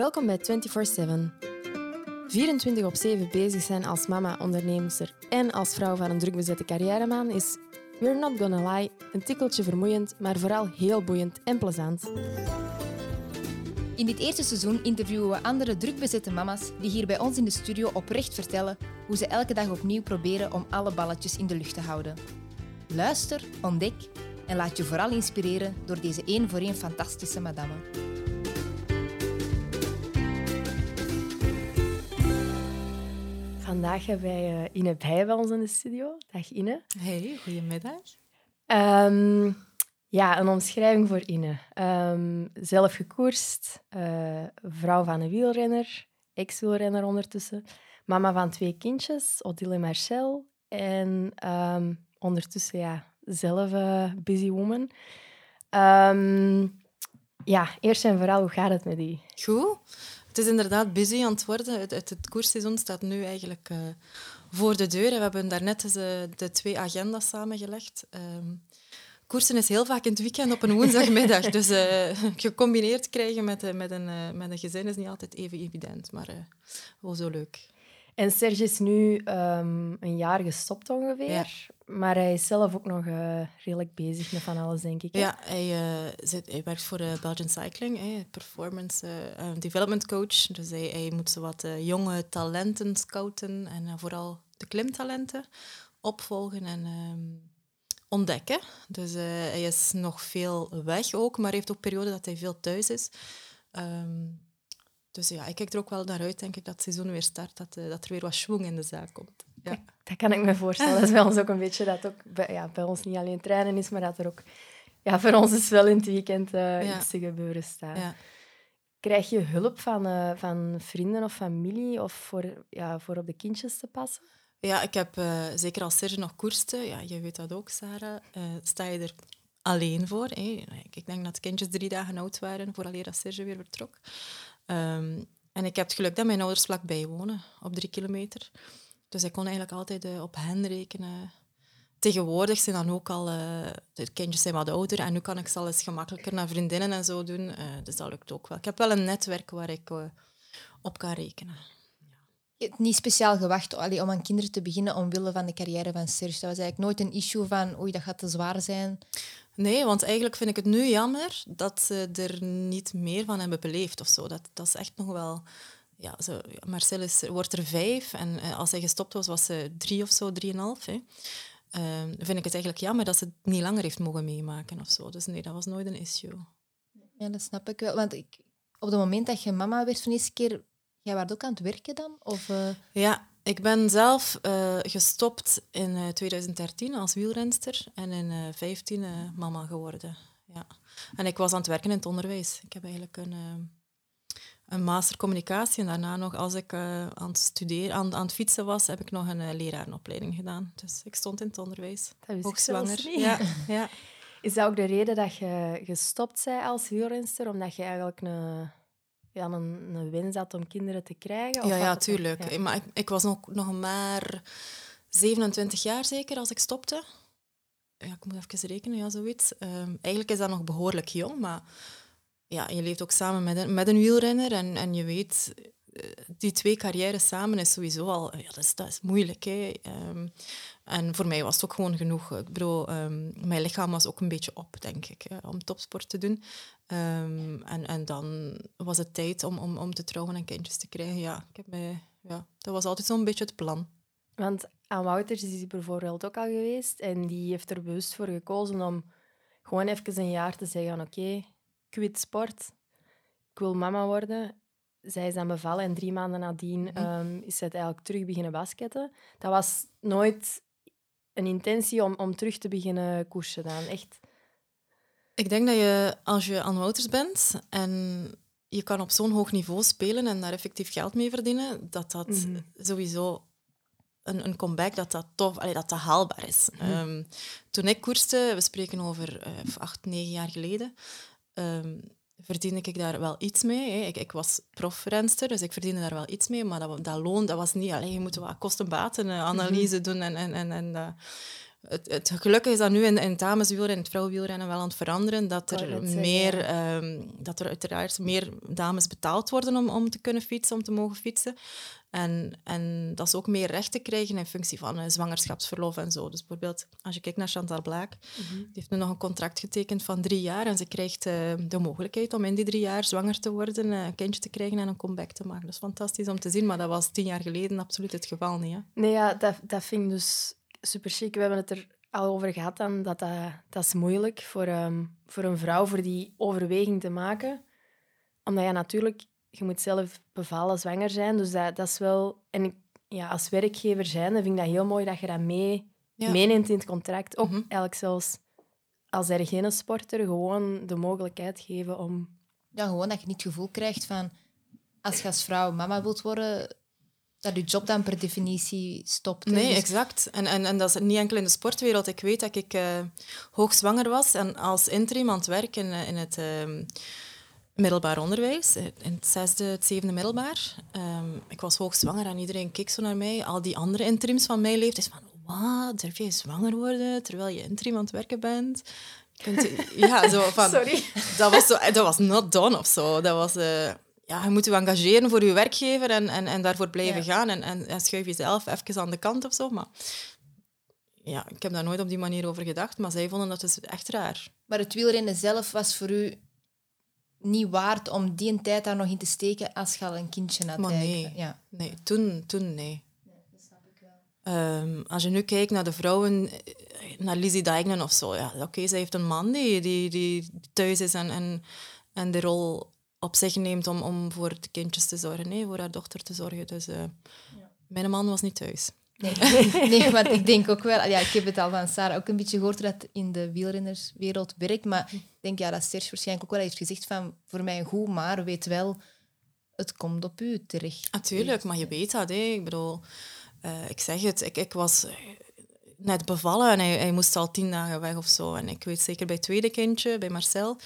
Welkom bij 24-7. 24 op 7 bezig zijn als mama, onderneemster en als vrouw van een drukbezette carrièreman is, we're not gonna lie, een tikkeltje vermoeiend, maar vooral heel boeiend en plezant. In dit eerste seizoen interviewen we andere drukbezette mama's die hier bij ons in de studio oprecht vertellen hoe ze elke dag opnieuw proberen om alle balletjes in de lucht te houden. Luister, ontdek en laat je vooral inspireren door deze één voor één fantastische madame. Vandaag hebben wij eh, Ine Bij bij ons in de studio. Dag Ine. Hey, goedemiddag. Ehm, ja, een omschrijving voor Ine. Ehm, zelf gekoerst, eh, vrouw van een wielrenner, ex-wielrenner ondertussen, mama van twee kindjes, Odile en Marcel. En ehm, ondertussen ja, zelf uh, busy woman. ja, eerst en vooral, hoe gaat het met die? Goed. Het is inderdaad busy aan het worden. Het, het, koersseizoen staat nu eigenlijk uh, voor de deur. We hebben daarnet uh, de twee agendas samengelegd. Um, koersen is heel vaak in het weekend op een woensdagmiddag. dus uh, gecombineerd krijgen met, met, een, met een gezin is niet altijd even evident. Maar wel zo leuk. En Serge is nu um, een jaar gestopt ongeveer. Ja. Maar hij is zelf ook nog uh, redelijk bezig met van alles, denk ik. Hè? Ja, hij, uh, zit, hij werkt voor uh, Belgian Cycling, hè, performance development coach. Dus hij, hij moet zo wat jonge talenten scouten en vooral de klimtalenten opvolgen en um, ontdekken. Dus hij is nog veel weg ook, maar heeft ook perioden dat hij veel thuis is. Um, dus ja, ik kijk er ook wel naar uit, denk ik, dat het seizoen weer start, dat, dat er weer wat schwung in de zaak komt. Ja. Dat kan ik me voorstellen. Dat is bij ons ook een beetje dat ook bij, ja, bij ons niet alleen trainen is, maar dat er ook ja, voor ons is wel in het weekend uh, ja. iets te gebeuren staat. Ja. Krijg je hulp van, uh, van vrienden of familie of voor, ja, voor op de kindjes te passen? Ja, ik heb uh, zeker als Serge nog koerste, ja, je weet dat ook, Sarah, sta je er alleen voor. Hè? Ik denk dat de kindjes drie dagen oud waren vooraleer dat Serge weer vertrok. Um, en ik heb het geluk dat mijn ouders vlakbij wonen, op drie kilometer. Dus ik kon eigenlijk altijd uh, op hen rekenen. Tegenwoordig zijn dan ook al... Uh, de kindjes zijn wat ouder en nu kan ik ze gemakkelijker naar vriendinnen en zo doen. Uh, dus dat lukt ook wel. Ik heb wel een netwerk waar ik op kan rekenen. Je hebt niet speciaal gewacht om aan kinderen te beginnen omwille van de carrière van Serge. Dat was eigenlijk nooit een issue van oei, dat gaat te zwaar zijn. Nee, want eigenlijk vind ik het nu jammer dat ze er niet meer van hebben beleefd of zo. Dat, dat is echt nog wel ja, zo, Marcel is, wordt er vijf en uh, als hij gestopt was, was ze drie of zo, drieënhalf. Hè. Uh, vind ik het eigenlijk jammer dat ze het niet langer heeft mogen meemaken of zo. Dus nee, dat was nooit een issue. Ja, dat snap ik wel. Want ik, op het moment dat je mama werd van de eerste keer, jij was ook aan het werken dan? Of, uh... Ja, ik ben zelf uh, gestopt in 2013 als wielrenster en in 2015 mama geworden. Ja. En ik was aan het werken in het onderwijs. Ik heb eigenlijk een een master communicatie. En daarna nog, als ik uh, aan, het studeren, aan, aan het fietsen was, heb ik nog een uh, lerarenopleiding gedaan. Dus ik stond in het onderwijs. Dat ook zwanger. Ja, ja. Is dat ook de reden dat je gestopt bent als wielrenster? Omdat je eigenlijk een, ja, een, een wens had om kinderen te krijgen? Of ja, ja, tuurlijk. Ja. Maar ik, ik, was nog, nog maar 27 jaar zeker als ik stopte. Ja, ik moet even rekenen, ja, zoiets. Um, eigenlijk is dat nog behoorlijk jong, maar ja, je leeft ook samen met een, met een wielrenner en, en je weet, eh, die twee carrières samen is sowieso al, ja, dat is, dat is moeilijk. Hè. Um, en voor mij was het ook gewoon genoeg. Ik bedoel, um, mijn lichaam was ook een beetje op, denk ik, hè, om topsport te doen. Um, en, en dan was het tijd om, om, om te trouwen en kindjes te krijgen. Ja, ik heb mij, ja, dat was altijd zo'n beetje het plan. Want aan Wouters is hij bijvoorbeeld ook al geweest en die heeft er bewust voor gekozen om gewoon even een jaar te zeggen: oké, quit sport. Ik wil mama worden. Zij is aan bevallen en drie maanden nadien mm -hmm. is het eigenlijk terug beginnen basketten. Dat was nooit een intentie om, om terug te beginnen koersen dan, echt. Ik denk dat je, als je aan Wouters bent en je kan op zo'n hoog niveau spelen en daar effectief geld mee verdienen, dat dat mhm. sowieso een, een comeback, dat dat tof, allee, dat dat haalbaar is. Mhm. Ehm, toen ik koerste, we spreken over uh, acht, negen jaar geleden, um, verdiende ik daar wel iets mee. Hè. Ik, ik was profrenster, dus ik verdiende daar wel iets mee. Maar dat, dat loon, dat was niet... Alleen, je moet wat kostenbatenanalyse mm -hmm. doen en... en, en, en het, het gelukkig is dat nu in, in het dameswielrennen en het vrouwenwielrennen wel aan het veranderen. Dat er, meer, ja. ehm, dat er uiteraard meer dames betaald worden om, om te kunnen fietsen, om te mogen fietsen. En, en dat ze ook meer rechten krijgen in functie van eh, zwangerschapsverlof en zo. Dus bijvoorbeeld, als je kijkt naar Chantal Blaak, die heeft nu nog een contract getekend van drie jaar en ze krijgt eh, de mogelijkheid om in die drie jaar zwanger te worden, eh, een kindje te krijgen en een comeback te maken. Dat is fantastisch om te zien, maar dat was tien jaar geleden absoluut het geval niet. Hè? Nee, ja, dat, dat vind ik dus super chic. We hebben het er al over gehad dan, dat, dat dat is moeilijk voor, ehm, voor een vrouw voor die overweging te maken. Omdat je natuurlijk, je moet zelf bevallen zwanger zijn. Dus dat, dat is wel... En ik, ja, als werkgever zijn, dan vind ik dat heel mooi dat je dat mee, Ja. meeneemt in het contract. Ook Mhm. eigenlijk zelfs als er geen sporter, gewoon de mogelijkheid geven om... Ja, gewoon dat je niet het gevoel krijgt van... Als je als vrouw mama wilt worden, dat je job dan per definitie stopt. hè. Nee, Dus- exact. En, en, en dat is niet enkel in de sportwereld. Ik weet dat ik eh, hoogzwanger was en als interim aan het werken in, in het ehm, middelbaar onderwijs, eh, in het zesde, het zevende middelbaar. Ehm, ik was hoogzwanger en iedereen keek zo naar mij. Al die andere interims van mijn leeftijd van, wat, durf je zwanger worden terwijl je interim aan het werken bent? Ja, zo van... Sorry. Dat was, zo, dat was not done of zo. Dat was... eh, ja, je moet je engageren voor je werkgever en, en, en daarvoor blijven Ja. gaan. En, en, en schuif jezelf even aan de kant of zo. Maar ja, ik heb daar nooit op die manier over gedacht. Maar zij vonden dat dus echt raar. Maar het wielrennen zelf was voor u niet waard om die tijd daar nog in te steken als je al een kindje had. Maar nee. Ja. Nee, toen, toen nee. Ehm, als je nu kijkt naar de vrouwen, eh, naar Lizzie Dijknen of zo, ja, oké, zij heeft een man die, die, die thuis is en, en, en de rol op zich neemt om, om voor de kindjes te zorgen, nee, voor haar dochter te zorgen. Dus eh, mijn man was niet thuis. Nee. nee, want ik denk ook wel... Ja, ik heb het al van Sarah ook een beetje gehoord dat in de wielrennerswereld werkt. Maar ik denk ja, dat Serge waarschijnlijk ook wel heeft gezegd van... Voor mij goed, maar weet wel, het komt op u terecht. Natuurlijk, maar je weet dat. Hè. Ik bedoel, eh, ik zeg het, ik, ik was eh, net bevallen en hij, hij moest al tien dagen weg of zo. En ik weet zeker bij het tweede kindje, bij Marcel,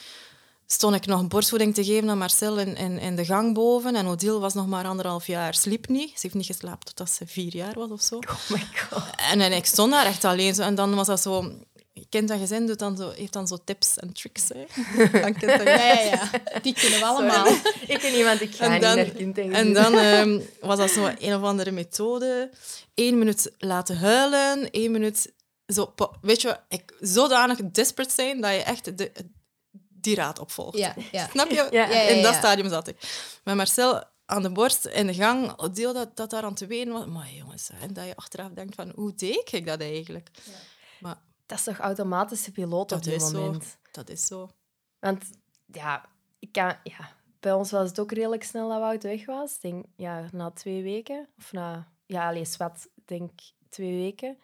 stond ik nog een borstvoeding te geven aan Marcel in, in, in de gang boven. En Odile was nog maar anderhalf jaar, sliep niet. Ze heeft niet geslapen totdat ze vier jaar was of zo. Oh my god. En, en ik stond daar echt alleen. Zo, en dan was dat zo... Kind en gezin doet dan zo, heeft dan zo tips en tricks. Hè. Van kind en Ja, ja, ja. Die kunnen we allemaal. ik ken iemand, ik ga En niet dan- naar kind en dan ehm, was dat zo een of andere methode. Eén minuut laten huilen, één minuut... Zo, weet je, ik, zodanig desperate zijn dat je echt de, die raad opvolgt. Ja, ja. Snap je? Ja, In dat stadium zat ik. Met Marcel aan de borst, in de gang, Odile dat, dat daar aan te wenen was. Maar jongens, en dat je achteraf denkt van, hoe deed ik dat eigenlijk? Maar Dat is toch automatische piloot op dat dit is zo. moment? Dat is zo. Want ja, ik kan, ja, bij ons was het ook redelijk snel dat Wout weg was. Ik denk, ja, na twee weken. Of na, ja, alleen wat, ik denk twee weken.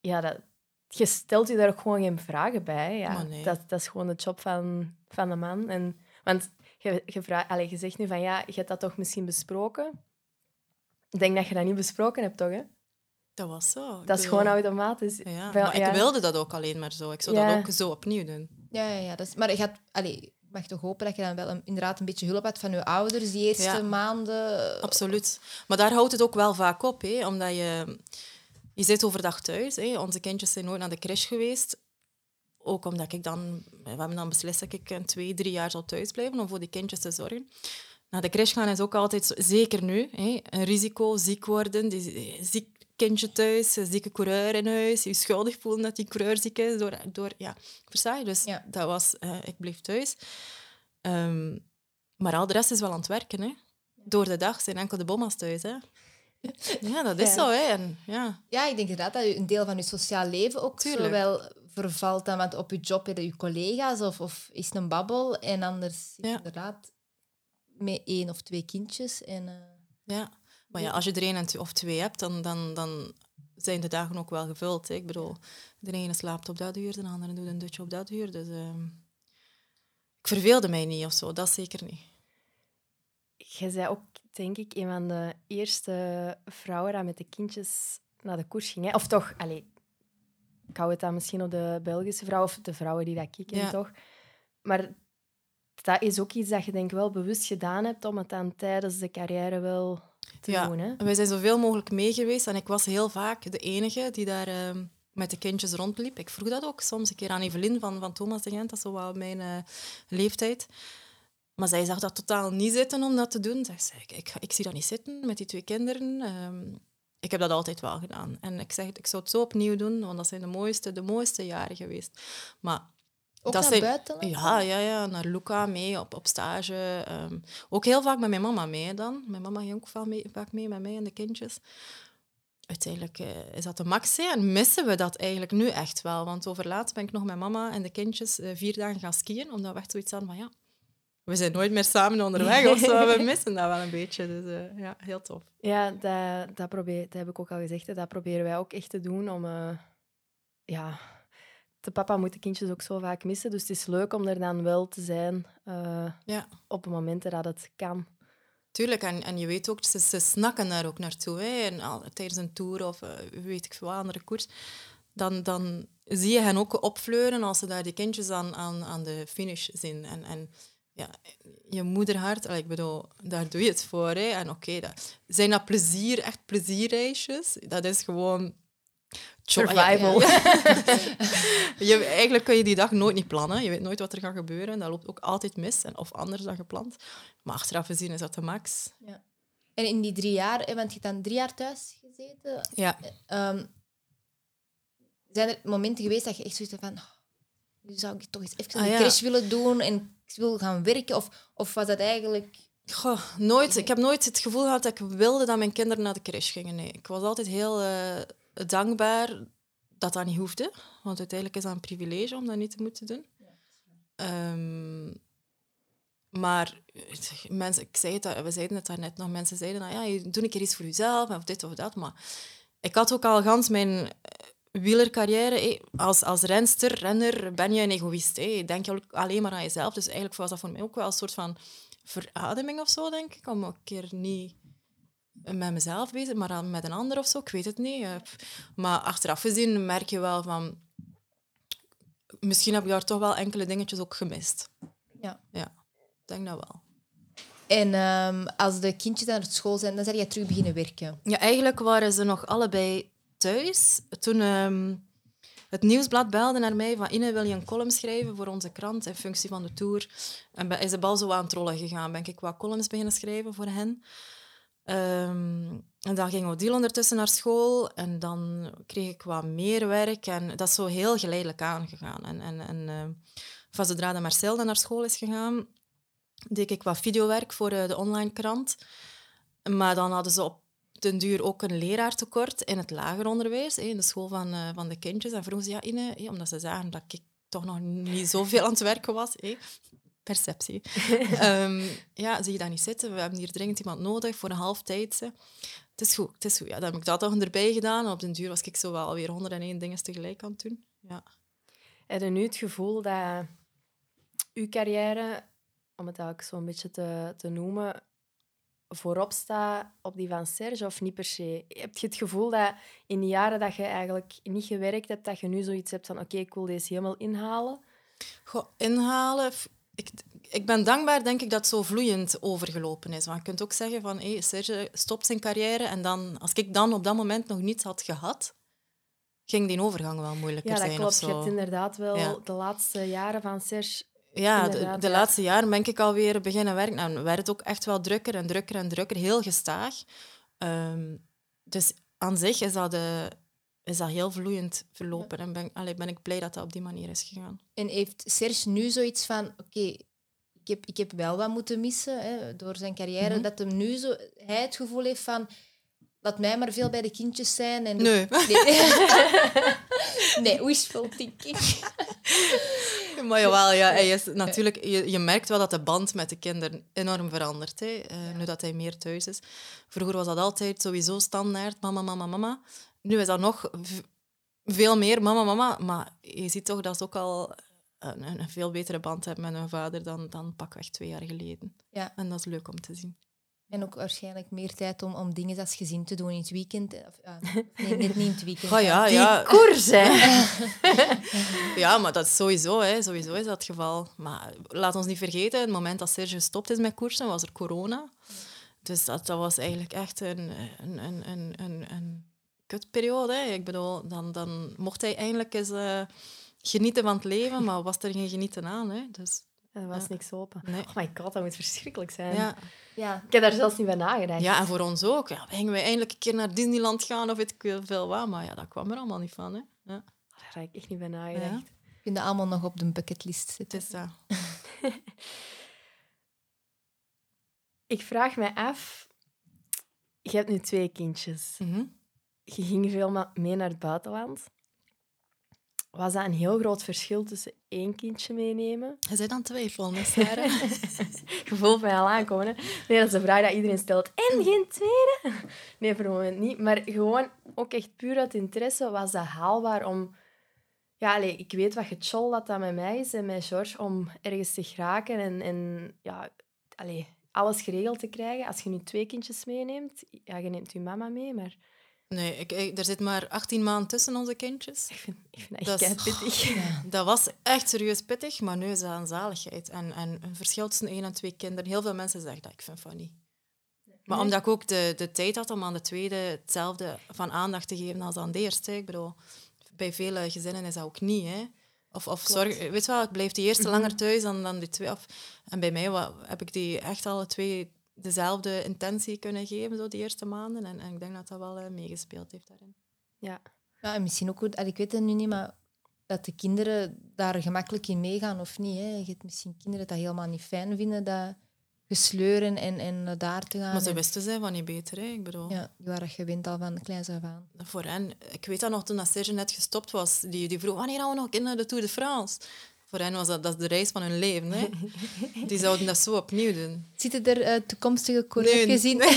Ja, dat, je stelt je daar ook gewoon geen vragen bij. Ja. Nee. dat, dat is gewoon de job van, van de man. En, want je, je, vraagt, allee, je zegt nu van, ja, je hebt dat toch misschien besproken? Ik denk dat je dat niet besproken hebt, toch? Hè? Dat was zo. Dat is gewoon automatisch. Ja, maar ja. ik wilde dat ook alleen maar zo. Ik zou Ja. dat ook zo opnieuw doen. Ja, ja, ja. Dat is, maar je gaat, allee, ik mag toch hopen dat je dan wel een, inderdaad een beetje hulp had van je ouders die eerste Ja. maanden. Absoluut. Maar daar houdt het ook wel vaak op, hè, omdat je... Je zit overdag thuis. Hè. Onze kindjes zijn nooit naar de crash geweest. Ook omdat ik dan... We hebben dan beslist dat ik een twee, drie jaar zou thuisblijven om voor die kindjes te zorgen. Naar de crash gaan is ook altijd, zeker nu, hè, een risico. Ziek worden, die, ziek kindje thuis, zieke coureur in huis. Je schuldig voelen dat die coureur ziek is. Door, door, ja, versta je? Dus Ja. dat was... eh, ik bleef thuis. Ehm, maar al de rest is wel aan het werken, hè. Door de dag zijn enkel de bomma's thuis, hè. Ja, dat is Ja. zo, hè. En, ja. Ja, ik denk inderdaad dat je een deel van je sociaal leven ook Tuurlijk. zo wel vervalt. Dan, want op je job heb je je collega's of, of is het een babbel. En anders je Ja. inderdaad met één of twee kindjes. En, eh, ja. Maar ja, als je er één of twee hebt, dan, dan, dan zijn de dagen ook wel gevuld. Hè. Ik bedoel, de ene slaapt op dat uur, de andere doet een dutje op dat uur. Dus ehm, ik verveelde mij niet of zo, dat zeker niet. Jij zei ook, denk ik, een van de eerste vrouwen die met de kindjes naar de koers ging. Hè? Of toch, allee, ik hou het dan misschien op de Belgische vrouw of de vrouwen die dat Ja. toch? Maar dat is ook iets dat je denk ik wel bewust gedaan hebt om het dan tijdens de carrière wel te Ja. doen. Hè? Wij zijn zoveel mogelijk mee geweest en ik was heel vaak de enige die daar ehm, met de kindjes rondliep. Ik vroeg dat ook soms een keer aan Evelien van, van Thomas de Gent, dat is zo wel mijn uh, leeftijd. Maar zij zag dat totaal niet zitten om dat te doen. Zij zei, ik, ik, ik zie dat niet zitten met die twee kinderen. Um, ik heb dat altijd wel gedaan. En ik zeg, ik zou het zo opnieuw doen, want dat zijn de mooiste, de mooiste jaren geweest. Maar ook dat naar zijn, buiten? Ja, ja, ja, naar Luca mee op, op stage. Um, ook heel vaak met mijn mama mee dan. Mijn mama ging ook vaak mee, vaak mee met mij en de kindjes. Uiteindelijk uh, is dat de max en missen we dat eigenlijk nu echt wel. Want over laatst ben ik nog met mama en de kindjes uh, vier dagen gaan skiën, omdat we echt zoiets hadden van ja, we zijn nooit meer samen onderweg of zo. We missen dat wel een beetje. Dus uh, ja, heel tof. Ja, dat, dat, probeer, dat heb ik ook al gezegd. Hè. Dat proberen wij ook echt te doen om... Uh, ja, de papa moet de kindjes ook zo vaak missen. Dus het is leuk om er dan wel te zijn uh, ja. op momenten dat het kan. Tuurlijk, en, en je weet ook, ze, ze snakken daar ook naartoe. Hè. En al, tijdens een tour of weet ik veel, andere koers. Dan, dan zie je hen ook opfleuren als ze daar die kindjes aan, aan, aan de finish zien. En, en ja, je moederhart, ik bedoel, daar doe je het voor. Hè. En oké, okay, zijn dat plezier, echt plezierreisjes? Dat is gewoon... Survival. Ja, je, eigenlijk kun je die dag nooit niet plannen. Je weet nooit wat er gaat gebeuren. Dat loopt ook altijd mis, en, of anders dan gepland. Maar achteraf gezien is dat de max. Ja. En in die drie jaar, want je hebt dan drie jaar thuis gezeten. Ja. Um, zijn er momenten geweest dat je echt zoiets van... Oh, nu zou ik toch eens even een ah, ja. crash willen doen en wil gaan werken? Of, of was dat eigenlijk... Goh, nooit. Ik heb nooit het gevoel gehad dat ik wilde dat mijn kinderen naar de crash gingen. Nee. Ik was altijd heel uh, dankbaar dat dat niet hoefde. Want uiteindelijk is dat een privilege om dat niet te moeten doen. Um, maar mensen, ik zei het, we zeiden het daarnet nog, mensen zeiden, nou ja, doe een keer iets voor jezelf, of dit of dat. Maar ik had ook al gans mijn wielercarrière, als, als renster, renner, ben je een egoïst. Je alleen maar aan jezelf. Dus eigenlijk was dat voor mij ook wel een soort van verademing of zo, denk ik. Om een keer niet met mezelf bezig, maar met een ander of zo. Ik weet het niet. Maar achteraf gezien merk je wel van... Misschien heb ik daar toch wel enkele dingetjes ook gemist. Ja. Ja, ik denk dat wel. En um, als de kindjes het school zijn, dan zijn je terug beginnen werken? Ja, eigenlijk waren ze nog allebei thuis. Toen um, het nieuwsblad belde naar mij van Ine, wil je een column schrijven voor onze krant in functie van de tour? En is de bal zo aan het rollen gegaan. Ben ik wat columns beginnen schrijven voor hen. Um, en dan ging Odile ondertussen naar school en dan kreeg ik wat meer werk. En dat is zo heel geleidelijk aangegaan. En, en, en uh, van zodra de Marcel dan naar school is gegaan, deed ik wat videowerk voor uh, de online krant. Maar dan hadden ze op ten duur ook een leraartekort in het lager onderwijs, in de school van, uh, van de kindjes. En vroegen ze, ja, Ine, omdat ze zagen dat ik toch nog niet zoveel aan het werken was. Perceptie. um, ja, zie je dat niet zitten? We hebben hier dringend iemand nodig voor een half tijd. Het is goed, het is goed. Ja, dan heb ik dat toch erbij gedaan. En op den duur was ik zo wel alweer 101 dingen tegelijk aan het doen. Ja. Heb je nu het gevoel dat uw carrière, om het eigenlijk zo een beetje te, te noemen, voorop staat op die van Serge of niet per se? Heb je het gevoel dat in de jaren dat je eigenlijk niet gewerkt hebt, dat je nu zoiets hebt van oké, ik wil deze helemaal inhalen? Goh, inhalen... Ik, ik ben dankbaar, denk ik, dat het zo vloeiend overgelopen is. Want je kunt ook zeggen van hey, Serge stopt zijn carrière en dan, als ik dan op dat moment nog niets had gehad, ging die overgang wel moeilijker zijn. Ja, dat klopt. Je hebt inderdaad wel de laatste jaren van Serge ja, de, de, laatste jaren ben ik alweer beginnen werken. En nou, werd het ook echt wel drukker en drukker en drukker, heel gestaag. Um, dus aan zich is dat, de, is dat heel vloeiend verlopen. En ben, allee, ben ik blij dat dat op die manier is gegaan. En heeft Serge nu zoiets van... Oké, ik, heb, ik heb wel wat moeten missen hè, door zijn carrière. Mhm. Dat hem nu zo, hij het gevoel heeft van... Laat mij maar veel bij de kindjes zijn. En nee. Nee, nee wishful thinking. maar jawel, ja, hij is natuurlijk, je, je merkt wel dat de band met de kinderen enorm verandert. Hè, uh, Nu dat hij meer thuis is. Vroeger was dat altijd sowieso standaard, mama, mama, mama. Nu is dat nog veel meer mama, mama. Maar je ziet toch dat ze ook al een, een veel betere band hebben met hun vader dan, dan pakweg twee jaar geleden. Ja. En dat is leuk om te zien. En ook waarschijnlijk meer tijd om, om dingen als gezin te doen in het weekend. Of, uh, nee, net niet in het weekend. Oh, ja, Die ja. koers, hè. ja, maar dat is sowieso, hè. sowieso is dat het geval. Maar laat ons niet vergeten, het moment dat Serge gestopt is met koersen, was er corona. Dus dat, dat was eigenlijk echt een, een, een, een, een kutperiode. Hè. Ik bedoel, dan, dan mocht hij eindelijk eens eh, genieten van het leven, maar was er geen genieten aan. Hè. Dus, Er was Ja. niks open. Nee. Oh my god, dat moet verschrikkelijk zijn. ja. Ja. Ik heb daar zelfs niet bij nagedacht. ja, en voor ons ook. Ja, gingen wij eindelijk een keer naar Disneyland gaan of weet ik veel- veel wat. Maar ja, dat kwam er allemaal niet van. Hè. Ja, Daar heb ik echt niet bij nagedacht. Ja. Kun je allemaal nog op de bucketlist het zetten. is dat. Ik vraag mij af... Je hebt nu twee kindjes. Mhm. Je ging veel mee naar het buitenland. Was dat een heel groot verschil tussen één kindje meenemen? Je bent aan het twijfelen, hè, Sarah? Je voelt mij al aankomen. Hè? Nee, dat is een vraag die iedereen stelt. En geen tweede? Nee, voor het moment niet. Maar gewoon, ook echt puur uit interesse, was dat haalbaar om... Ja, ik weet wat gechol dat dat met mij is en met George, om ergens te geraken en, en ja, allee, alles geregeld te krijgen. Als je nu twee kindjes meeneemt, ja, je neemt je mama mee, maar Nee, ik, ik- er zit maar 18 maanden tussen onze kindjes. ik vind, ik vind dat Dat echt pittig. Dat was echt serieus pittig, maar nu is dat een zaligheid. En, en een verschil tussen één en twee kinderen. Heel veel mensen zeggen dat, ik vind van niet. Maar Nee. omdat ik ook de, de tijd had om aan de tweede hetzelfde van aandacht te geven als aan de eerste. Ik bedoel, bij vele gezinnen is dat ook niet. Hè. Of, of zorg, weet je wel, ik blijf die eerste langer thuis dan, dan die twee. Of, en bij mij wa- heb ik die echt alle twee dezelfde intentie kunnen geven, zo die eerste maanden. En, en ik denk dat dat wel eh, meegespeeld heeft daarin. Ja. Ja, en misschien ook ik weet het nu niet, maar dat de kinderen daar gemakkelijk in meegaan of niet. Hè. Je hebt misschien kinderen dat helemaal niet fijn vinden, dat gesleuren en, en naar daar te gaan. Maar ze En- wisten ze van niet beter. Hè. Ik bedoel, ja, die waren gewend al van kleins af aan. voor hen, ik weet dat nog toen dat Serge net gestopt was, die, die vroeg wanneer gaan we nog in naar de Tour de France? Voor hen was dat, dat is de reis van hun leven. Hè. Die zouden dat zo opnieuw doen. Zitten er eh, toekomstige coureurs Nee, gezien?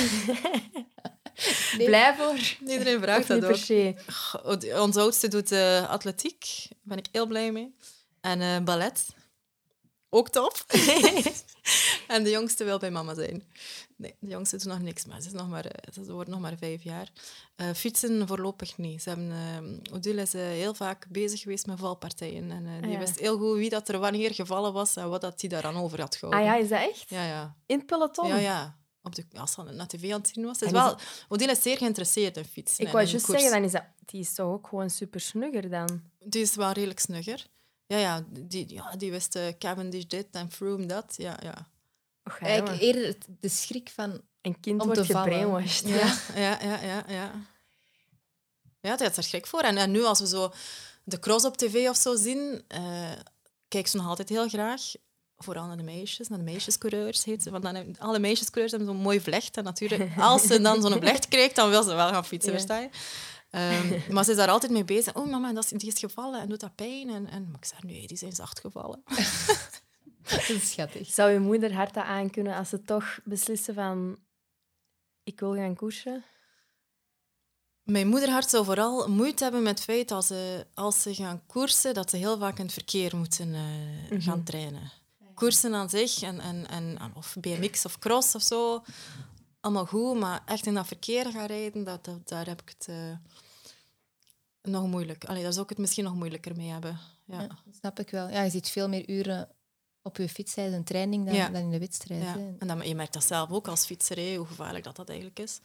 Nee. Blij voor? Iedereen vraagt dat ook. Onze oudste doet eh, atletiek. Daar ben ik heel blij mee. En eh, ballet. Ook top. en de jongste wil bij mama zijn. Nee, de jongste doet nog niks, maar ze, is nog maar, ze wordt nog maar vijf jaar. Eh, fietsen voorlopig niet. Ze hebben, eh, Odile is eh, heel vaak bezig geweest met valpartijen. En die Ah, ja. wist heel goed wie dat er wanneer gevallen was en wat dat die daaraan over had gehouden. Ah ja, is dat echt? ja, ja. In het peloton? Ja, ja. Op de, als ze naar tv aan het zien was. Is wel, Odile is zeer geïnteresseerd in fietsen. Ik wou juist zeggen, dan is dat, die is toch ook gewoon super snugger dan? Die is wel redelijk snugger. Ja, ja, die, ja, die wist eh, Cavendish dit en Froome dat. Ja, ja. Och, ja, Eigenlijk eerder het- de schrik van... Een kind om wordt te vallen. gebrainwashed. Ja, ja, ja, ja. Ja, ja die had er schrik voor. En, en nu, als we zo de cross op tv of zo zien, eh kijk ze nog altijd heel graag. Vooral naar de meisjes, naar de meisjescoureurs heet ze. Want dan, alle meisjescoureurs hebben zo'n mooi vlecht. En natuurlijk, als ze dan zo'n vlecht krijgt, dan wil ze wel gaan fietsen, Ja. Ehm, maar ze is daar altijd mee bezig. Oh, mama, dat is, die is gevallen en doet dat pijn. En, en, maar ik zeg, nee, die zijn zacht gevallen. Dat is schattig. Zou je moeder hard dat aankunnen als ze toch beslissen van... Ik wil gaan koersen? Mijn moederhart zou vooral moeite hebben met het feit dat ze, als ze gaan koersen, dat ze heel vaak in het verkeer moeten eh, gaan trainen. Koersen aan zich, en, en, en, of BMX of cross of zo, allemaal goed, maar echt in dat verkeer gaan rijden, dat, dat, daar heb ik het eh, nog moeilijk. Allee, daar zou ik het misschien nog moeilijker mee hebben. Ja. Snap ik wel. Ja, je zit veel meer uren op je fiets tijdens een training dan, Ja. dan in de wedstrijd. Ja. En dan, je merkt dat zelf ook als fietser, hoe gevaarlijk dat, dat eigenlijk is.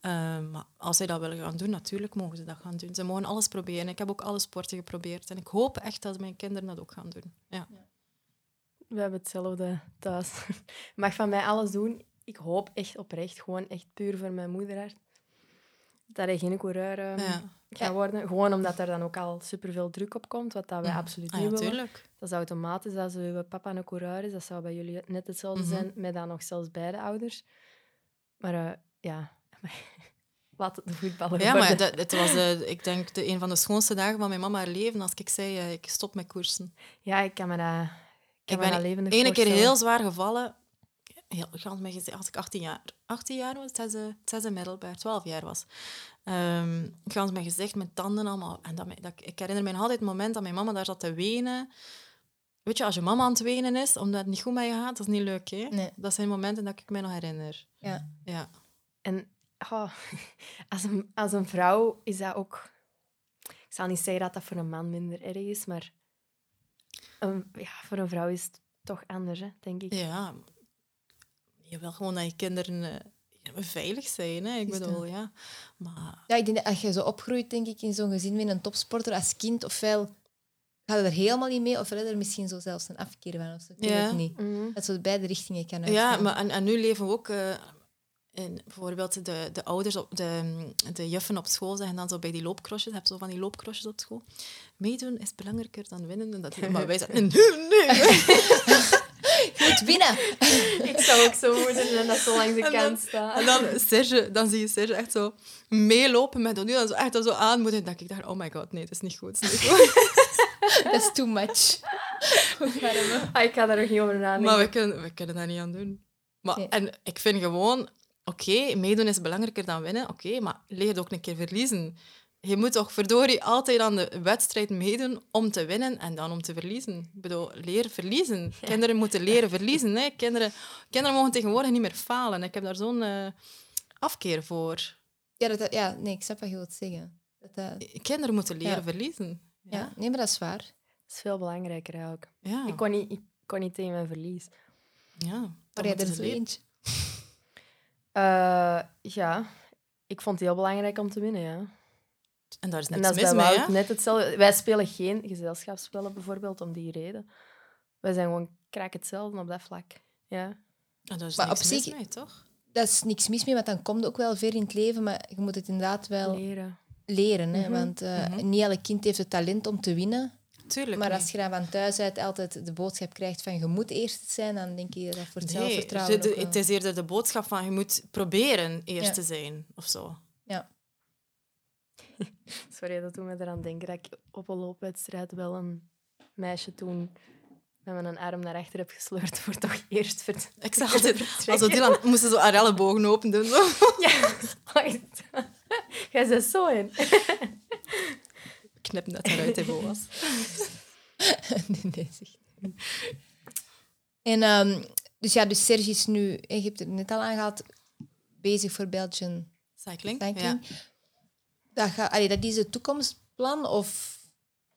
Ehm, maar als zij dat willen gaan doen, natuurlijk mogen ze dat gaan doen. Ze mogen alles proberen. Ik heb ook alle sporten geprobeerd. En ik hoop echt dat mijn kinderen dat ook gaan doen. Ja. We hebben hetzelfde thuis. Je mag van mij alles doen. Ik hoop echt oprecht, gewoon echt puur voor mijn moederhart, dat hij geen coureur eh, Ja. gaat worden. Gewoon omdat er dan ook al superveel druk op komt, wat dat wij Mhm. absoluut Ah, niet ja, willen. Dat is automatisch als uw papa een coureur is. Dat zou bij jullie net hetzelfde Mhm. zijn, met dan nog zelfs beide ouders. Maar eh, ja, laat het de voetballer Ja, maar dat, het was eh, ik denk de, een van de schoonste dagen van mijn mama haar leven als ik zei, eh, ik stop met koersen. Ja, ik kan me dat, ik Ik ben ene keer heel zwaar gevallen. Heel, gans als ik 18 jaar, 18 jaar was, het zesde, het zesde middelbaar, 12 jaar was. Ehm gans mijn gezicht, mijn tanden allemaal. En dat, dat, ik herinner me altijd het moment dat mijn mama daar zat te wenen. Weet je, als je mama aan het wenen is, omdat het niet goed met je gaat, dat is niet leuk. Hè? Nee. Dat zijn momenten dat ik me nog herinner. Ja. Ja. En oh, als, een, als een vrouw is dat ook... Ik zal niet zeggen dat dat voor een man minder erg is, maar een, ja, voor een vrouw is het toch anders, hè, denk ik. ja. Je wil gewoon dat je kinderen eh, veilig zijn. Hè? Ik bedoel, ja. Maar Ja, ik denk dat als je zo opgroeit, denk ik, in zo'n gezin met een topsporter als kind, ofwel ga je er helemaal niet mee, ofwel heb je er misschien zo zelfs een afkeer van. Of zo. Ik weet Ja. het niet. Mhm. Dat zo beide richtingen kan Ja, uitgaan. maar en, en nu leven we ook... eh, in, bijvoorbeeld de, de ouders, op de, de juffen op school zeggen dan zo bij die loopcrossjes, je hebt zo van die loopcrossjes op school. Meedoen is belangrijker dan winnen. En dat, maar wij zeggen, nee, nee. Je moet winnen! Ik zou ook zo moeten en dat zo langs de En dan- kant staan. En dan, Serge, dan zie je Serge echt zo meelopen met Donnie. En zo echt zo aanmoedigen. Dat ik dacht, oh my god, nee, dat is niet goed. Dat is niet goed. Dat is too much. Ah, ik ga daar nog niet over nadenken. maar we kunnen, we kunnen daar niet aan doen. Maar, Nee. En ik vind gewoon, oké, meedoen is belangrijker dan winnen. Oké, maar leer ook een keer verliezen. Je moet toch verdorie altijd aan de wedstrijd meedoen om te winnen en dan om te verliezen. Ik bedoel, leer verliezen. Kinderen moeten leren verliezen. Hè. Kinderen, kinderen mogen tegenwoordig niet meer falen. Ik heb daar zo'n eh, afkeer voor. Ja, dat, ja, nee, ik snap wat je wilt zeggen. Dat, dat- Kinderen moeten leren Ja. verliezen. ja. nee, maar dat is waar. Dat is veel belangrijker eigenlijk. Ja. Ik, kon niet, ik kon niet tegen mijn verlies. ja. Maar dat jij er leren. eentje. Eh, ja, ik vond het heel belangrijk om te winnen, ja. En daar is En dat is mis mee, hè? net hetzelfde. Wij spelen geen gezelschapsspellen bijvoorbeeld om die reden. Wij zijn gewoon krak hetzelfde op dat vlak. Ja. En daar is Maar niks op mis zich- mee, toch? Dat is niks mis mee, want dan komt het ook wel ver in het leven, maar je moet het inderdaad wel Leren. leren. Hè? Mhm. Want eh, Mhm. niet elk kind heeft het talent om te winnen. Tuurlijk Maar niet. als je dan van thuis uit altijd de boodschap krijgt van je moet eerst zijn, dan denk je dat voor het Nee, zelfvertrouwen de- ook de- wel. het is eerder de boodschap van je moet proberen eerst Ja. te zijn, of zo. Ja. Sorry, dat doet me eraan denken dat ik op een loopwedstrijd wel een meisje toen met mijn arm naar achter heb gesleurd voor toch eerst ver Ik zeg altijd, vertrekken. als we Dylan moesten zo haar ellebogen open doen. Zo. Ja, wacht. Jij zit zo in. Knip net eruit, hè, Boas. nee, nee, zeg. En, ehm, dus ja, dus Serge is nu, je hebt het net al aangehaald, bezig voor Belgian Cycling. Cycling. Ja. Dat, allee, dat is het toekomstplan of,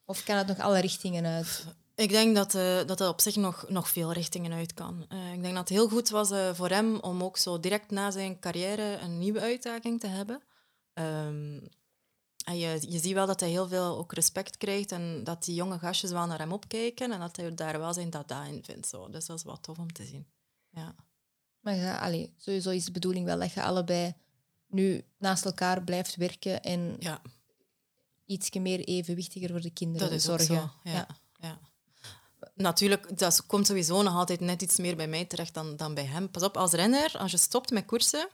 of kan het nog alle richtingen uit? Ik denk dat, eh, dat het op zich nog, nog veel richtingen uit kan. Eh, ik denk dat het heel goed was eh, voor hem om ook zo direct na zijn carrière een nieuwe uitdaging te hebben. Ehm, en je, je ziet wel dat hij heel veel ook respect krijgt en dat die jonge gastjes wel naar hem opkijken en dat hij daar wel zijn dada in vindt. Zo. Dus dat is wel tof om te zien. Ja. Maar ja, allee, sowieso is de bedoeling wel dat je allebei nu naast elkaar blijft werken en ja, iets meer evenwichtiger voor de kinderen dat is ook zorgen. zo. Ja. Ja. Natuurlijk, dat komt sowieso nog altijd net iets meer bij mij terecht dan, dan bij hem. Pas op, als renner, als je stopt met koersen,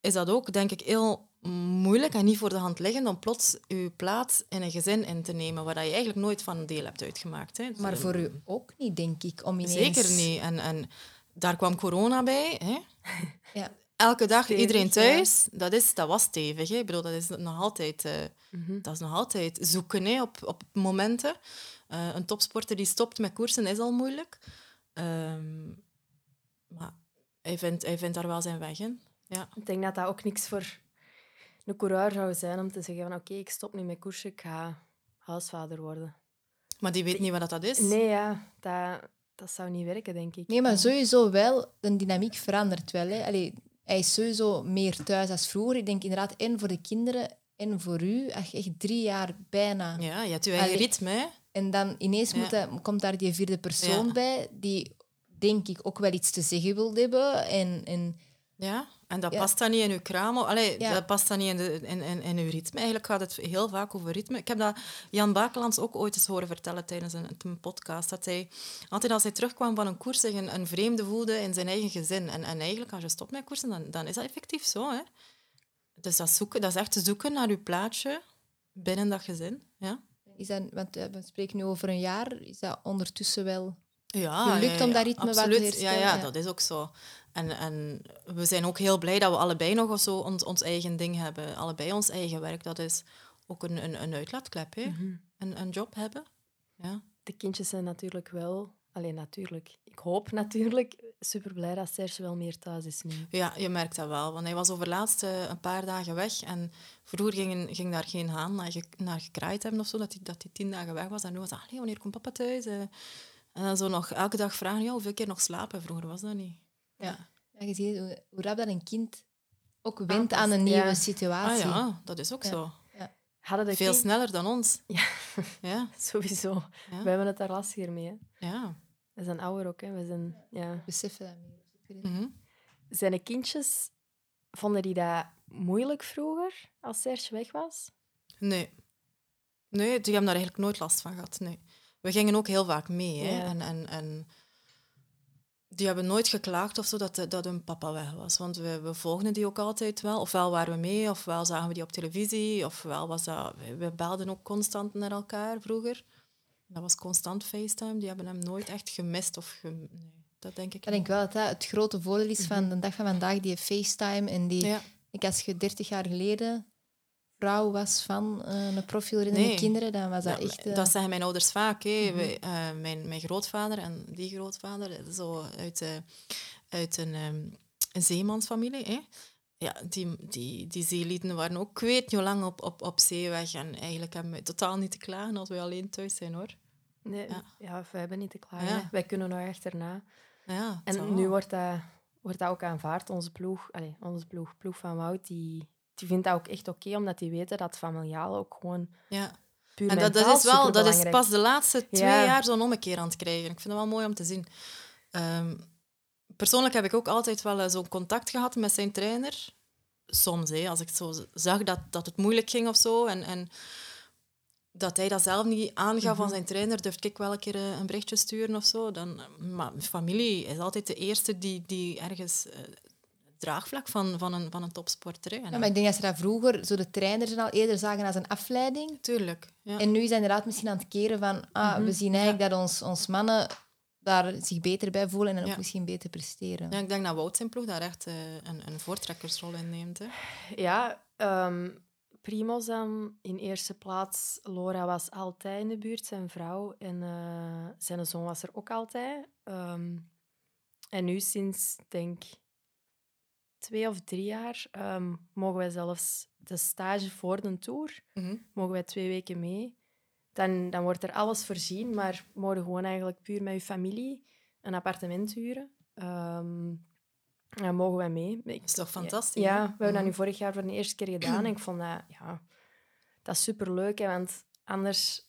is dat ook, denk ik, heel moeilijk en niet voor de hand liggend om plots je plaats in een gezin in te nemen waar je eigenlijk nooit van deel hebt uitgemaakt. Hè. Maar voor u ook niet, denk ik, om ineens... Zeker niet. En, en daar kwam corona bij. Hè. Ja. Elke dag Stevig, iedereen ja. thuis, dat, is, dat was stevig. Hè. Ik bedoel, dat is nog altijd, eh, Mhm. dat is nog altijd zoeken hè, op, op momenten. Eh, een topsporter die stopt met koersen is al moeilijk. Ehm, maar hij vindt, hij vindt daar wel zijn weg in. Ja. Ik denk dat dat ook niks voor een coureur zou zijn om te zeggen van oké, ik stop nu met koersen, ik ga huisvader worden. Maar die weet niet wat dat is. Nee, ja, dat, dat zou niet werken, denk ik. Nee, maar sowieso wel, de dynamiek verandert wel. Hè. Allee, hij is sowieso meer thuis als vroeger. Ik denk inderdaad, en voor de kinderen en voor u, je echt drie jaar bijna... Ja, je hebt je eigen Allee. ritme. hè. En dan ineens Ja. moet komt daar die vierde persoon Ja. bij, die denk ik ook wel iets te zeggen wil hebben. En, en Ja, en dat Ja. past dan niet in uw kraam. Allee, Ja. dat past dan niet in, de, in, in, in uw ritme. Eigenlijk gaat het heel vaak over ritme. Ik heb dat Jan Bakelands ook ooit eens horen vertellen tijdens een, een podcast. Dat hij altijd als hij terugkwam van een koers zich een, een vreemde voelde in zijn eigen gezin. En, en eigenlijk, als je stopt met koersen, dan, dan is dat effectief zo. Hè? Dus dat, zoeken, dat is echt zoeken naar je plaatsje binnen dat gezin. Ja, is dat, want eh, we spreken nu over een jaar, is dat ondertussen wel... ja Gelukt ja, om dat ritme wat te absoluut. herstellen, ja, ja. dat is ook zo. En, en we zijn ook heel blij dat we allebei nog zo ons, ons eigen ding hebben. Allebei ons eigen werk. Dat is ook een, een, een uitlaatklep, hè? Mhm. Een, een job hebben. Ja. De kindjes zijn natuurlijk wel... Alleen natuurlijk. Ik hoop natuurlijk super blij dat Serge wel meer thuis is nu. ja, je merkt dat wel. Want hij was overlaatst eh, een paar dagen weg. En vroeger ging, ging daar geen haan naar, ge, naar gekraaid hebben of zo. Dat hij, dat hij tien dagen weg was. En nu was hij, "Allee, wanneer komt papa thuis? Eh, En dan zo nog elke dag vragen, ja, hoeveel keer nog slapen? Vroeger was dat niet. Ja. Ja, je ziet hoe, hoe rap dat een kind ook went Aanpast, aan een nieuwe ja. Ah situatie. ja, dat is ook Ja. zo. Hadden de Veel kind- sneller dan ons. Ja. Ja, Sowieso. Ja. We hebben het daar lastiger mee. Hè. ja. We zijn ouder ook. Hè. We zijn, ja. Beseffen dat meer. Mhm. Zijn de kindjes, vonden die dat moeilijk vroeger, als Serge weg was? Nee. Nee, die hebben daar eigenlijk nooit last van gehad. Nee. We gingen ook heel vaak mee. Hè. Ja. En, en, en die hebben nooit geklaagd of zo dat, de- dat hun papa weg was. Want we, we volgden die ook altijd wel. Ofwel waren we mee, ofwel zagen we die op televisie. Ofwel was dat... We, belden ook constant naar elkaar vroeger. Dat was constant FaceTime. Die hebben hem nooit echt gemist. Of gem- nee, dat denk ik Ik denk wel dat dat het grote voordeel is van de dag van vandaag, die FaceTime en die... Ja. Ik, als je 30 jaar geleden vrouw was van eh, een profielreddende Nee. kinderen, dan was dat Ja, echt... eh, Dat zeggen mijn ouders vaak. Hè. Wij, eh, mijn, mijn grootvader en die grootvader, zo uit, uit een, ehm, een zeemansfamilie. Hè. Ja, die, die, die zeelieden waren ook, ik weet niet hoe lang, op, op, op zee weg. En eigenlijk hebben we totaal niet te klagen als we alleen thuis zijn, hoor. Nee, Ja. ja. we hebben niet te klagen. Ja. Wij kunnen nog achterna. Ja, En zo. nu wordt dat, wordt dat ook aanvaard. Onze ploeg, allez, onze ploeg, ploeg van Wout, die, die vindt dat ook echt oké, omdat die weten dat familiaal ook gewoon Ja. puur En dat, dat is wel, dat is pas de laatste twee Ja. jaar zo'n ommekeer aan het krijgen. Ik vind het wel mooi om te zien. Ehm, persoonlijk heb ik ook altijd wel eh, zo'n contact gehad met zijn trainer. Soms, hè, als ik zo zag dat, dat het moeilijk ging of zo. En, en dat hij dat zelf niet aangaf Mhm. van zijn trainer, durfde ik wel een keer eh, een berichtje sturen of zo. Dan, maar familie is altijd de eerste die, die ergens eh, draagvlak van, van, een, van een topsporter. Hè. Ja, maar ik denk dat ze dat vroeger, zo de trainers al eerder zagen als een afleiding. Tuurlijk. Ja. En nu is dat inderdaad misschien aan het keren van, ah, Mhm. we zien eigenlijk dat ons, ons mannen daar zich beter bij voelen en ook misschien beter presteren. Ja, ik denk dat Wout zijn ploeg daar echt eh, een, een voortrekkersrol in neemt. Hè. Ja, ehm Primoz dan in eerste plaats. Laura was altijd in de buurt, zijn vrouw. En eh, zijn zoon was er ook altijd. Ehm, en nu sinds, denk twee of drie jaar, ehm, mogen wij zelfs de stage voor de tour, Mhm. mogen wij twee weken mee. Dan, dan wordt er alles voorzien, maar mogen gewoon eigenlijk puur met je familie een appartement huren. Ehm, dan mogen wij mee. Ik- Dat is toch fantastisch? ja, we hebben dat nu Mhm. vorig jaar voor de eerste keer gedaan. En ik vond dat, ja, dat is superleuk. Hè, want anders,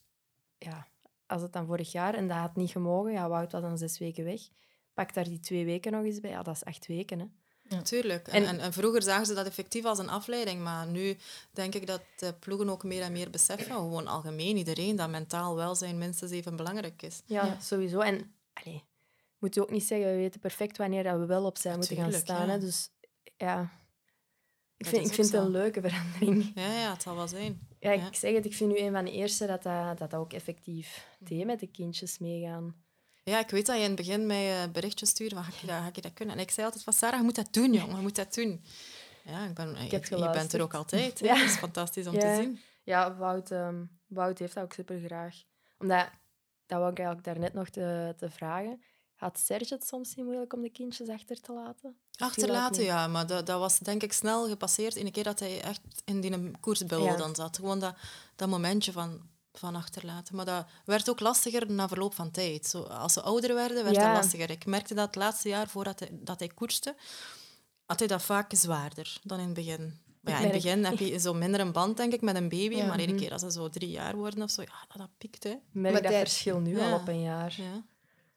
ja, als het dan vorig jaar en dat had niet gemogen, ja, Wout was dan zes weken weg. Pak daar die twee weken nog eens bij. Ja, dat is acht weken. Hè. Tuurlijk. En, En- en, en vroeger zagen ze dat effectief als een afleiding, maar nu denk ik dat de ploegen ook meer en meer beseffen, gewoon algemeen iedereen, dat mentaal welzijn minstens even belangrijk is. Ja, Ja. sowieso. En allee, moet je ook niet zeggen, we weten perfect wanneer dat we wel op zijn moeten gaan staan. ja. Hè. Dus ja, ik Dat vind, ik vind het een leuke verandering. Ja, ja, het zal wel zijn. Ja, Ja. ik zeg het, ik vind nu een van de eerste dat dat, dat, dat ook effectief deed met de kindjes meegaan. Ja, ik weet dat je in het begin mij eh, berichtjes stuurde van, ga je, dat, ga je dat kunnen? En ik zei altijd van, Sarah, je moet dat doen, jongen, je moet dat doen. Ja, ik ben, je, je bent er ook altijd. Ja. Dat is fantastisch om Ja. te zien. Ja, Wout, ehm, Wout heeft dat ook super graag. Omdat, dat wou ik eigenlijk daarnet nog te, te vragen. Had Serge het soms niet moeilijk om de kindjes achter te laten? Achterlaten, ja, maar dat, dat was denk ik snel gepasseerd in een keer dat hij echt in die koersbubbel Ja. dan zat. Gewoon dat, dat momentje van, van achterlaten. Maar dat werd ook lastiger na verloop van tijd. Zo, als ze ouder werden, werd Ja. dat lastiger. Ik merkte dat het laatste jaar voordat hij, dat hij koerste, had hij dat vaak zwaarder dan in het begin. Maar ja, in het begin heb je zo minder een band, denk ik, met een baby. Ja. Maar iedere Mhm. keer als ze zo drie jaar worden of zo, ja, dat, dat piekt, hè. niet? Merk Maar dat verschil nu Ja. al op een jaar. Ja.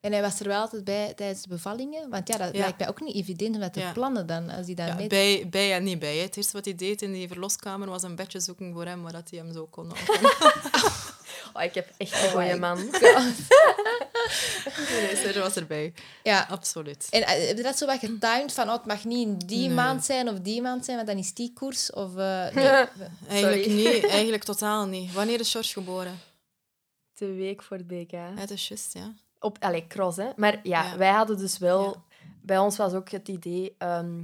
En hij was er wel altijd bij tijdens de bevallingen. Want ja, dat Ja. lijkt mij ook niet evident om dat te Ja. plannen dan. Als hij dat Ja, mee... bij, bij en niet bij. hè. Het eerste wat hij deed in die verloskamer was een bedje zoeken voor hem, waar dat hij hem zo kon. Oh, ik heb echt een goeie man. nee, Serge was erbij. Ja. Absoluut. En eh, heb je dat zo wat getimed van, oh, het mag niet in die Nee. maand zijn of die maand zijn, want dan is die koers? Of, eh, nee. Eigenlijk niet, eigenlijk totaal niet. Wanneer is George geboren? De week voor het BK. Ja, dat is juist, ja. Op, allee, cross, hè. Maar ja, Ja. wij hadden dus wel... Ja. Bij ons was ook het idee... ehm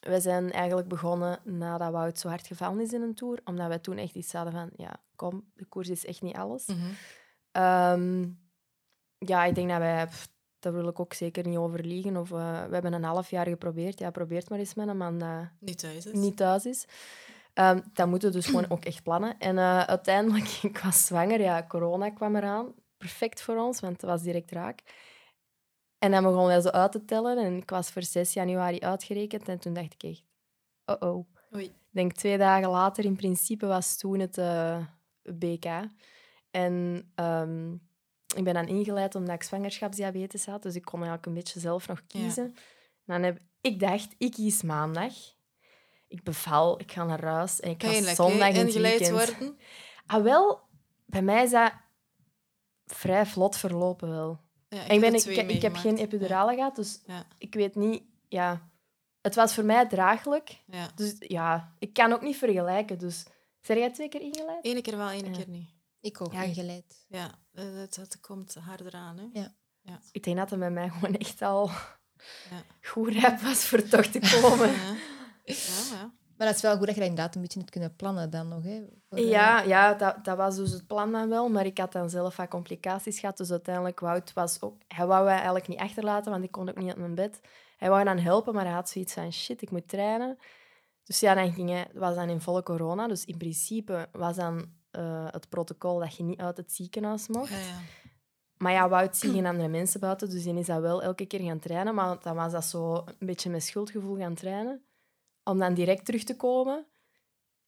wij zijn eigenlijk begonnen nadat Wout zo hard gevallen is in een Tour. Omdat wij toen echt iets hadden van... Ja, kom, de koers is echt niet alles. Mhm. Ehm, ja, ik denk dat wij... pff, daar wil ik ook zeker niet over liegen. Of, eh, we hebben een half jaar geprobeerd. Ja, probeert maar eens met een man dat Niet thuis is. niet thuis is. Ehm dat moeten we dus gewoon ook echt plannen. En eh, uiteindelijk, ik was zwanger. Ja, corona kwam eraan. Perfect voor ons, want het was direct raak. En dan begon wij zo uit te tellen. En ik was voor 6 januari uitgerekend. En toen dacht ik echt, oh-oh. Ik denk twee dagen later, in principe, was toen het eh, BK. En ehm, ik ben dan ingeleid omdat ik zwangerschapsdiabetes had. Dus ik kon eigenlijk een beetje zelf nog Ja. kiezen. En dan heb ik dacht, ik kies maandag. Ik beval, ik ga naar huis en ik ga zondag in het ingeleid worden. Ah, wel, bij mij is dat vrij vlot verlopen wel. Ja, ik En ik, ben, ik, heb geen epidurale gehad, dus Ja. ik weet niet... Ja, het was voor mij draaglijk. Ja. ja. Dus ja, ik kan ook niet vergelijken. Dus, zijn jij twee keer ingeleid? Ene keer wel, Ja. keer niet. Ik ook Ja, ingeleid. Ja, het, het komt harder aan. Hè? Ja. Ik denk dat het bij mij gewoon echt al Ja. goed rijp was voor toch te komen. Ja. Ja, ja. Maar dat is wel goed dat je dat inderdaad een beetje hebt kunnen plannen dan nog. Hè, voor, eh, Ja, ja dat, dat was dus het plan dan wel. Maar ik had dan zelf wat complicaties gehad. Dus uiteindelijk, Wout was ook... Hij wou mij eigenlijk niet achterlaten, want ik kon ook niet uit mijn bed. Hij wou dan helpen, maar hij had zoiets van... Shit, ik moet trainen. Dus ja, dan ging hij... Was dan in volle corona. Dus in principe was dan eh, het protocol dat je niet uit het ziekenhuis mocht. Ja, ja. Maar ja, Wout zie geen andere mensen buiten. Dus die is dat wel elke keer gaan trainen. Maar dan was dat zo een beetje met schuldgevoel gaan trainen. Om dan direct terug te komen.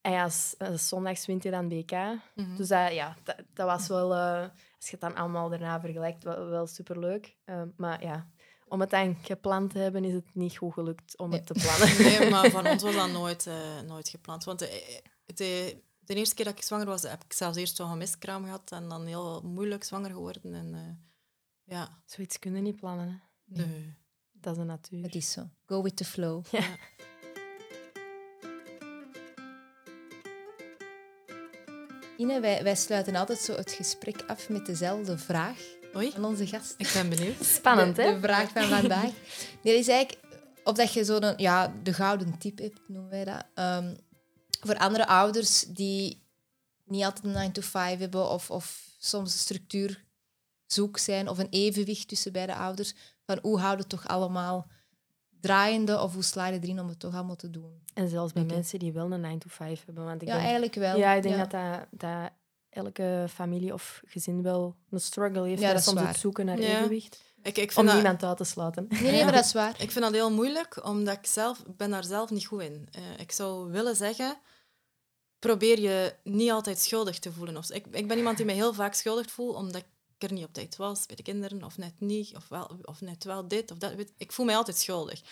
En ja, s- eh, zondags wint hij dan BK. Mhm. Dus dat, ja, dat, dat was wel, eh, als je het dan allemaal daarna vergelijkt, wel, wel superleuk. Eh, maar ja, om het dan gepland te hebben, is het niet goed gelukt om het te plannen. Nee, maar van ons was dat nooit, eh, nooit gepland. Want de, de, de eerste keer dat ik zwanger was, heb ik zelfs eerst zo'n miskraam gehad en dan heel moeilijk zwanger geworden. En eh, ja, Zoiets kunnen niet plannen. Hè. nee. Dat is de natuur. Het is zo. Go with the flow. Ja. Ine, wij, wij sluiten altijd zo het gesprek af met dezelfde vraag Oei, aan onze gast. ik ben benieuwd. Spannend, de, hè? de vraag van vandaag. Nee, dat is eigenlijk of dat je zo'n ja, de gouden tip hebt, noemen wij dat. Ehm, voor andere ouders die niet altijd een 9 to 5 hebben of, of soms een structuur zoek zijn of een evenwicht tussen beide ouders. Van hoe houden het toch allemaal draaiende of hoe sla je erin om het toch allemaal te doen? En zelfs bij mensen die wel een 9 to 5 hebben. Want ik Ja, denk, eigenlijk wel. ja, ik denk Ja. Dat, dat, dat elke familie of gezin wel een struggle heeft. Ja, dat is soms waar. het zoeken naar Ja. evenwicht. Ik, ik, Om vind dat, niemand uit te sluiten. Nee, nee, maar dat is waar. ik vind dat heel moeilijk, omdat ik zelf ik ben daar zelf niet goed in. Eh, ik zou willen zeggen, probeer je niet altijd schuldig te voelen. Of, ik, ik ben iemand die me heel vaak schuldig voelt, omdat ik er niet op tijd was bij de kinderen, of net niet, of, wel, of net wel dit of dat. Ik voel mij altijd schuldig.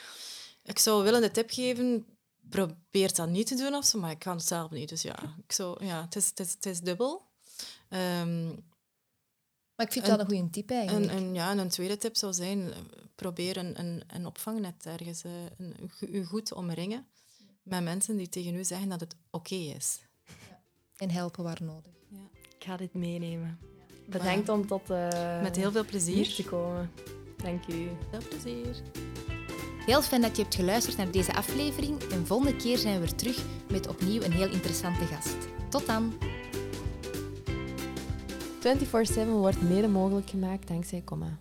Ik zou willen de tip geven, probeer dat niet te doen of zo, maar ik kan het zelf niet. Dus ja, ik zou, ja het, is, het, is, het is dubbel. Ehm, Maar ik vind wel een goede tip eigenlijk. en, en, ja, en een tweede tip zou zijn, eh, probeer een, een, een opvangnet ergens, eh, een, u goed omringen met mensen die tegen u zeggen dat het oké is. En helpen waar nodig. Ik ga dit meenemen. Bedankt om tot eh, Met heel veel hier plezier. te komen. Dank u. Veel plezier. Heel fijn dat je hebt geluisterd naar deze aflevering en volgende keer zijn we weer terug met opnieuw een heel interessante gast. Tot dan! 24-7 wordt mede mogelijk gemaakt dankzij Comma.